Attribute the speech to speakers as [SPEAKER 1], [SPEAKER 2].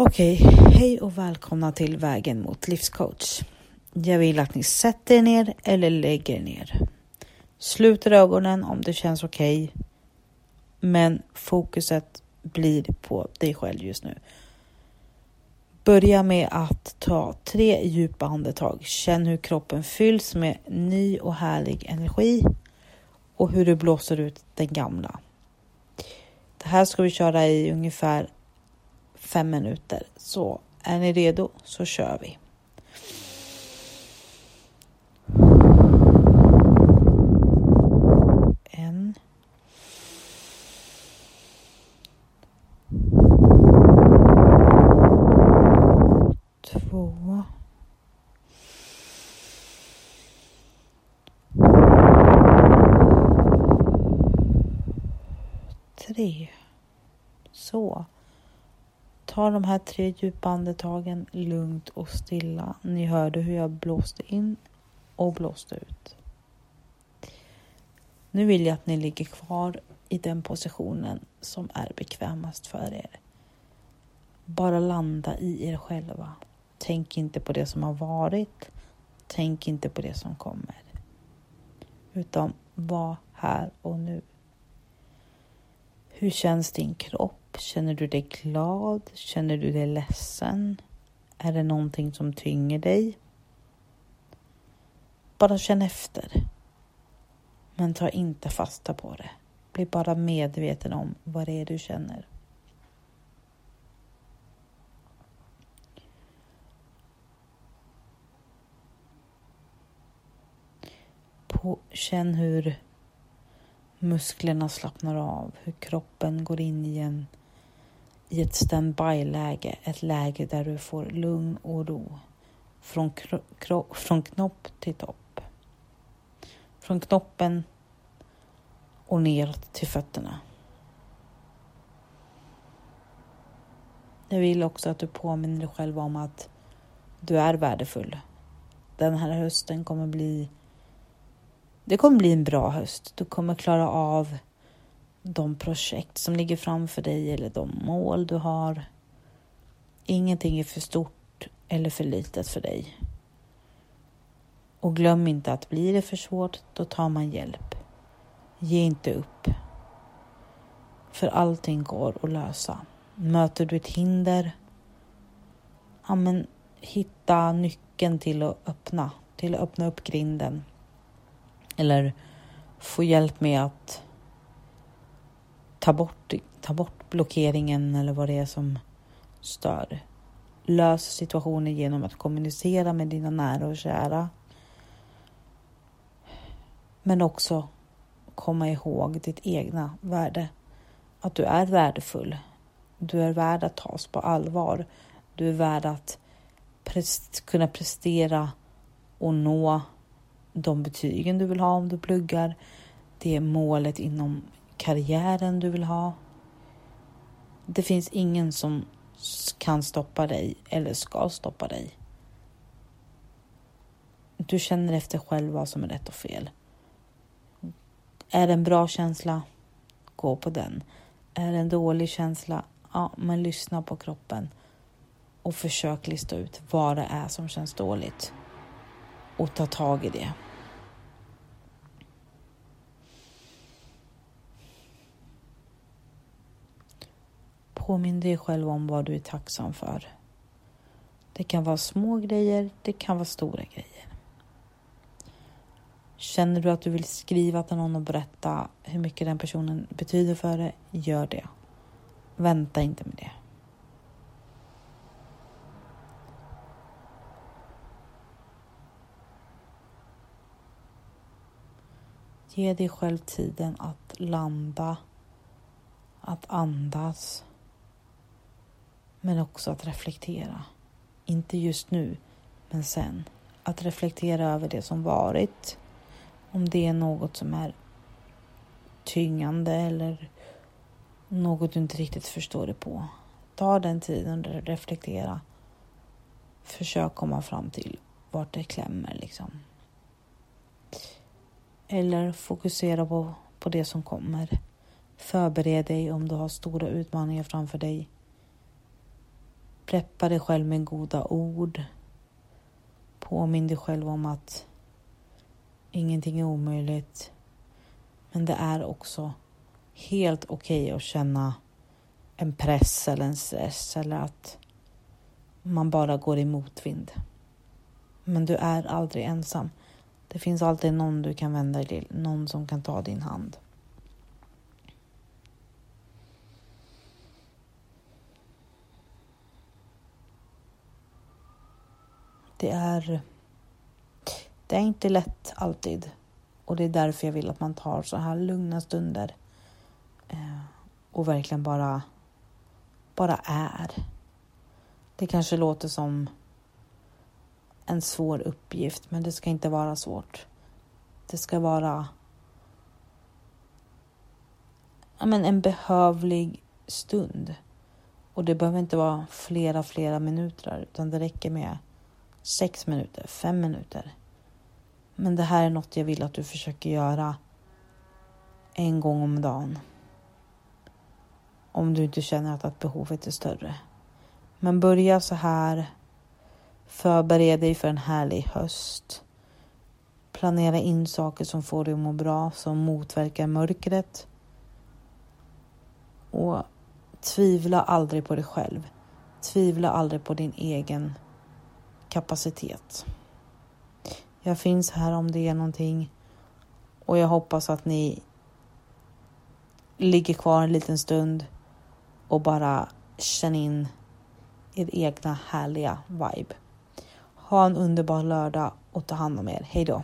[SPEAKER 1] Okej, hej och välkomna till Vägen mot livscoach. Jag vill att ni sätter er ner eller lägger er ner. Sluter ögonen om det känns okej. Okay, men fokuset blir på dig själv just nu. Börja med att ta tre djupa andetag. Känn hur kroppen fylls med ny och härlig energi och hur du blåser ut den gamla. Det här ska vi köra i ungefär fem minuter. Så är ni redo så kör vi. En. Två. Tre. Så. Ta de här tre djupa andetagen lugnt och stilla. Ni hörde hur jag blåste in och blåste ut. Nu vill jag att ni ligger kvar i den positionen som är bekvämast för er. Bara landa i er själva. Tänk inte på det som har varit. Tänk inte på det som kommer. Utan var här och nu. Hur känns din kropp? Känner du dig glad? Känner du dig ledsen? Är det någonting som tynger dig? Bara känn efter. Men ta inte fasta på det. Bli bara medveten om vad det är du känner. På, känn hur musklerna slappnar av, hur kroppen går in i en i ett standby-läge, ett läge där du får lugn och ro från, från knopp till topp. Från knoppen och ner till fötterna. Jag vill också att du påminner dig själv om att du är värdefull. Den här hösten kommer bli det kommer bli en bra höst. Du kommer klara av de projekt som ligger framför dig eller de mål du har. Ingenting är för stort eller för litet för dig. Och glöm inte att blir det för svårt, då tar man hjälp. Ge inte upp. För allting går att lösa. Möter du ett hinder, ja men hitta nyckeln till att öppna, till att öppna upp grinden. Eller få hjälp med att ta bort, ta bort blockeringen eller vad det är som stör. Lös situationen genom att kommunicera med dina nära och kära. Men också komma ihåg ditt egna värde. Att du är värdefull. Du är värd att tas på allvar. Du är värd att prest kunna prestera och nå de betygen du vill ha om du pluggar. Det målet inom karriären du vill ha. Det finns ingen som kan stoppa dig eller ska stoppa dig. Du känner efter själv vad som är rätt och fel. Är det en bra känsla? Gå på den. Är det en dålig känsla? Ja, men lyssna på kroppen och försök lista ut vad det är som känns dåligt och ta tag i det. Påminn dig själv om vad du är tacksam för. Det kan vara små grejer, det kan vara stora grejer. Känner du att du vill skriva till någon och berätta hur mycket den personen betyder för dig, gör det. Vänta inte med det. Ge dig själv tiden att landa, att andas men också att reflektera. Inte just nu, men sen. Att reflektera över det som varit. Om det är något som är tyngande eller något du inte riktigt förstår det på. Ta den tiden och reflektera. Försök komma fram till vart det klämmer liksom. Eller fokusera på, på det som kommer. Förbered dig om du har stora utmaningar framför dig Preppa dig själv med goda ord. Påminn dig själv om att ingenting är omöjligt. Men det är också helt okej okay att känna en press eller en stress eller att man bara går i motvind. Men du är aldrig ensam. Det finns alltid någon du kan vända dig till, någon som kan ta din hand. Det är, det är inte lätt alltid och det är därför jag vill att man tar så här lugna stunder eh, och verkligen bara, bara är. Det kanske låter som en svår uppgift, men det ska inte vara svårt. Det ska vara ja, men en behövlig stund. Och det behöver inte vara flera, flera minuter, utan det räcker med sex minuter, fem minuter. Men det här är något jag vill att du försöker göra en gång om dagen. Om du inte känner att, att behovet är större. Men börja så här. Förbered dig för en härlig höst. Planera in saker som får dig att må bra, som motverkar mörkret. Och tvivla aldrig på dig själv. Tvivla aldrig på din egen kapacitet. Jag finns här om det är någonting och jag hoppas att ni ligger kvar en liten stund och bara känner in er egna härliga vibe. Ha en underbar lördag och ta hand om er. Hej då!